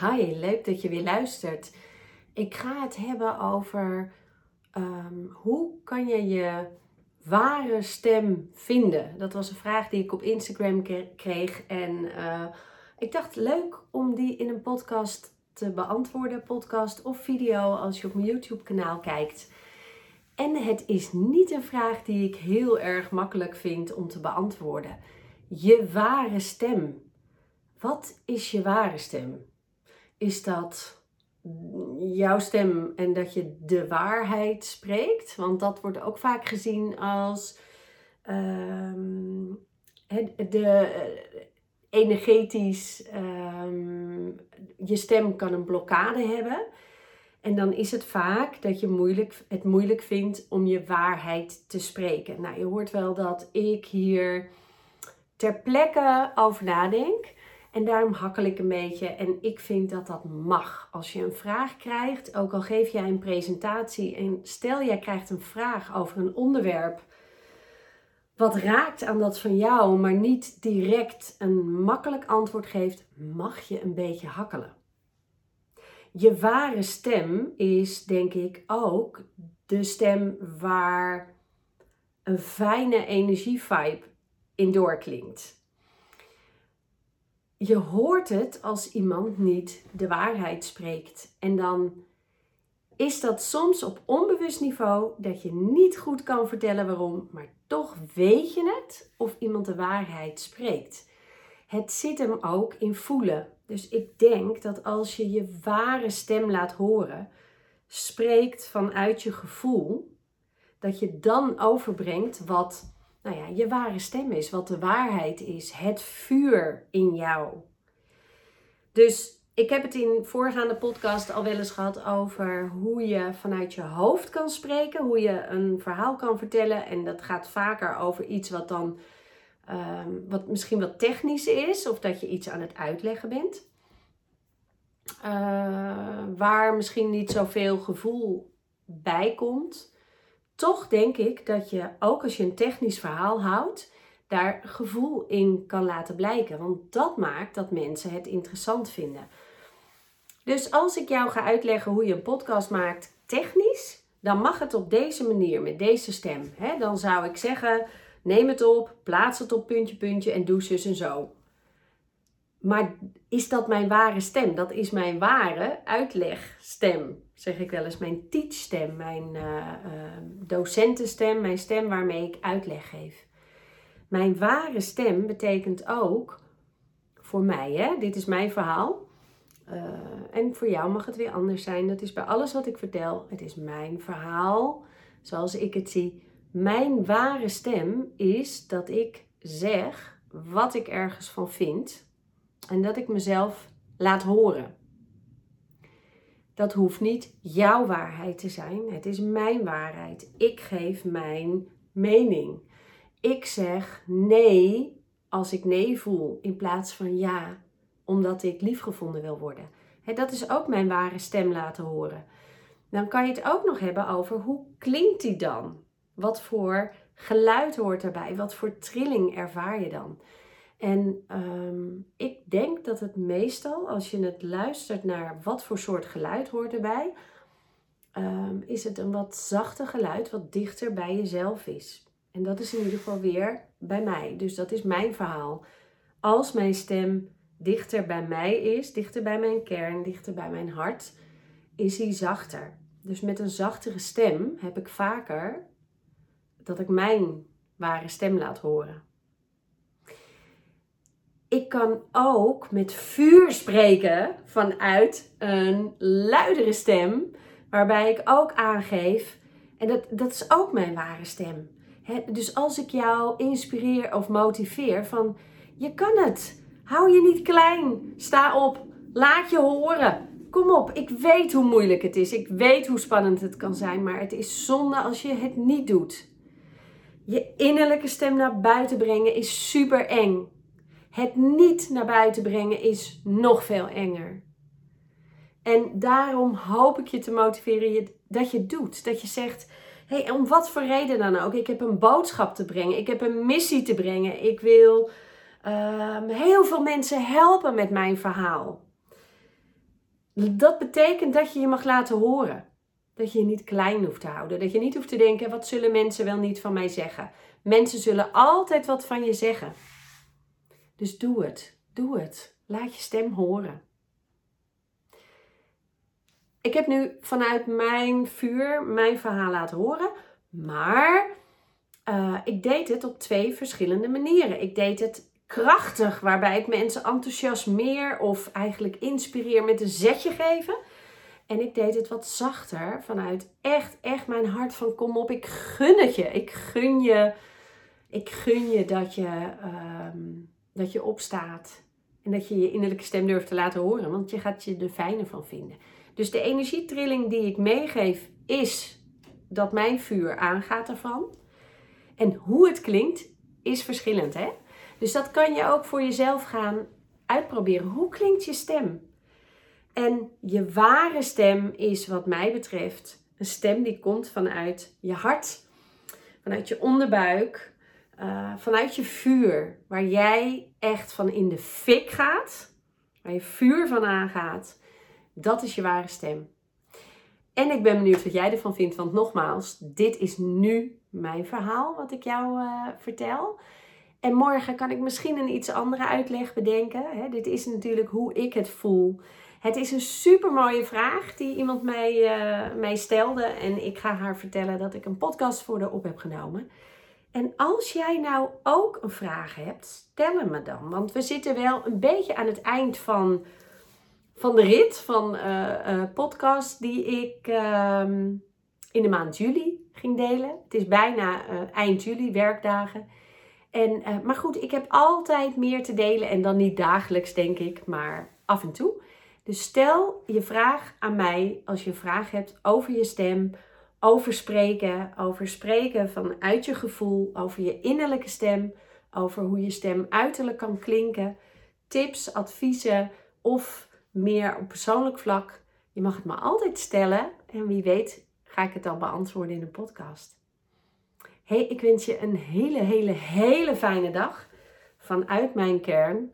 Hi, leuk dat je weer luistert. Ik ga het hebben over ehm, hoe kan je je ware stem vinden? Dat was een vraag die ik op Instagram kreeg en uh, ik dacht leuk om die in een podcast te beantwoorden, podcast of video als je op mijn YouTube kanaal kijkt. En het is niet een vraag die ik heel erg makkelijk vind om te beantwoorden. Je ware stem. Wat is je ware stem? Is dat jouw stem en dat je de waarheid spreekt? Want dat wordt ook vaak gezien als ehm, de, eh, energetisch, um, je stem kan een blokkade hebben. En dan is het vaak dat je moeilijk, het moeilijk vindt om je waarheid te spreken. Nou, je hoort wel dat ik hier ter plekke over nadenk. En daarom hakkel ik een beetje. En ik vind dat dat mag. Als je een vraag krijgt, ook al geef jij een presentatie. En stel jij krijgt een vraag over een onderwerp. Wat raakt aan dat van jou, maar niet direct een makkelijk antwoord geeft, mag je een beetje hakkelen. Je ware stem is, denk ik, ook de stem waar een fijne energievibe in doorklinkt je hoort het als iemand niet de waarheid spreekt. En dan is dat soms op onbewust niveau dat je niet goed kan vertellen waarom, maar toch weet je het of iemand de waarheid spreekt. Het zit hem ook in voelen. Dus ik denk dat als je je ware stem laat horen, spreekt vanuit je gevoel, dat je dan overbrengt wat nou ja, je ware stem is, wat de waarheid is, het vuur in jou. Dus ik heb het in voorgaande podcast al wel eens gehad over hoe je vanuit je hoofd kan spreken, hoe je een verhaal kan vertellen. En dat gaat vaker over iets wat dan ehm, wat misschien wat technisch is, of dat je iets aan het uitleggen bent. Uh, waar misschien niet zoveel gevoel bij komt toch denk ik dat je, ook als je een technisch verhaal houdt, daar gevoel in kan laten blijken. Want dat maakt dat mensen het interessant vinden. Dus als ik jou ga uitleggen hoe je een podcast maakt technisch, dan mag het op deze manier, met deze stem. Dan zou ik zeggen, neem het op, plaats het op puntje, puntje en doe zus en zo. Maar is dat mijn ware stem? Dat is mijn ware uitlegstem. Zeg ik wel eens mijn teachstem, mijn uh, docentenstem, mijn stem waarmee ik uitleg geef. Mijn ware stem betekent ook voor mij, hè? dit is mijn verhaal. Uh, en voor jou mag het weer anders zijn. Dat is bij alles wat ik vertel. Het is mijn verhaal, zoals ik het zie. Mijn ware stem is dat ik zeg wat ik ergens van vind en dat ik mezelf laat horen. Dat hoeft niet jouw waarheid te zijn. Het is mijn waarheid. Ik geef mijn mening. Ik zeg nee als ik nee voel in plaats van ja omdat ik liefgevonden wil worden. dat is ook mijn ware stem laten horen. Dan kan je het ook nog hebben over hoe klinkt die dan? Wat voor geluid hoort erbij? Wat voor trilling ervaar je dan? En ehm, ik denk dat het meestal, als je het luistert naar wat voor soort geluid hoort erbij, um, is het een wat zachter geluid wat dichter bij jezelf is. En dat is in ieder geval weer bij mij. Dus dat is mijn verhaal. Als mijn stem dichter bij mij is, dichter bij mijn kern, dichter bij mijn hart, is hij zachter. Dus met een zachtere stem heb ik vaker dat ik mijn ware stem laat horen ik kan ook met vuur spreken vanuit een luidere stem, waarbij ik ook aangeef, en dat, dat is ook mijn ware stem. dus als ik jou inspireer of motiveer van je kan het, hou je niet klein, sta op, laat je horen. Kom op, ik weet hoe moeilijk het is, ik weet hoe spannend het kan zijn, maar het is zonde als je het niet doet. Je innerlijke stem naar buiten brengen is super eng. Het niet naar buiten brengen is nog veel enger. En daarom hoop ik je te motiveren dat je het doet. Dat je zegt, hey, om wat voor reden dan ook. Ik heb een boodschap te brengen. Ik heb een missie te brengen. Ik wil ehm, heel veel mensen helpen met mijn verhaal. Dat betekent dat je je mag laten horen. Dat je je niet klein hoeft te houden. Dat je niet hoeft te denken: wat zullen mensen wel niet van mij zeggen? Mensen zullen altijd wat van je zeggen. Dus doe het. Doe het. Laat je stem horen. Ik heb nu vanuit mijn vuur mijn verhaal laten horen. Maar uh, ik deed het op twee verschillende manieren. Ik deed het krachtig, waarbij ik mensen enthousiasmeer of eigenlijk inspireer met een zetje geven. En ik deed het wat zachter vanuit echt, echt mijn hart van kom op, ik gun het je. Ik gun je, ik gun je dat je, um, dat je opstaat. En dat je je innerlijke stem durft te laten horen, want je gaat je er fijne van vinden. Dus de energietrilling die ik meegeef is dat mijn vuur aangaat ervan. En hoe het klinkt is verschillend, hè? Dus dat kan je ook voor jezelf gaan uitproberen. Hoe klinkt je stem? En je ware stem is, wat mij betreft, een stem die komt vanuit je hart, vanuit je onderbuik, uh, vanuit je vuur, waar jij echt van in de fik gaat, waar je vuur van aangaat. Dat is je ware stem. En ik ben benieuwd wat jij ervan vindt, want nogmaals, dit is nu mijn verhaal wat ik jou uh, vertel. En morgen kan ik misschien een iets andere uitleg bedenken. Hè? Dit is natuurlijk hoe ik het voel. Het is een super mooie vraag die iemand mij, uh, mij stelde. En ik ga haar vertellen dat ik een podcast voor haar op heb genomen. En als jij nou ook een vraag hebt, stel hem me dan. Want we zitten wel een beetje aan het eind van, van de rit van uh, podcast die ik ehm, in de maand juli ging delen. Het is bijna eind juli, werkdagen. En, maar goed, ik heb altijd meer te delen en dan niet dagelijks, denk ik, maar af en toe. Dus stel je vraag aan mij als je een vraag hebt over je stem, over spreken, over spreken vanuit je gevoel, over je innerlijke stem, over hoe je stem uiterlijk kan klinken, tips, adviezen of meer op persoonlijk vlak. Je mag het me altijd stellen en wie weet ga ik het dan beantwoorden in een podcast hey, ik wens je een hele, hele, hele fijne dag vanuit mijn kern.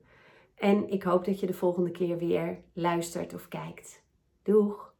En ik hoop dat je de volgende keer weer luistert of kijkt. Doeg!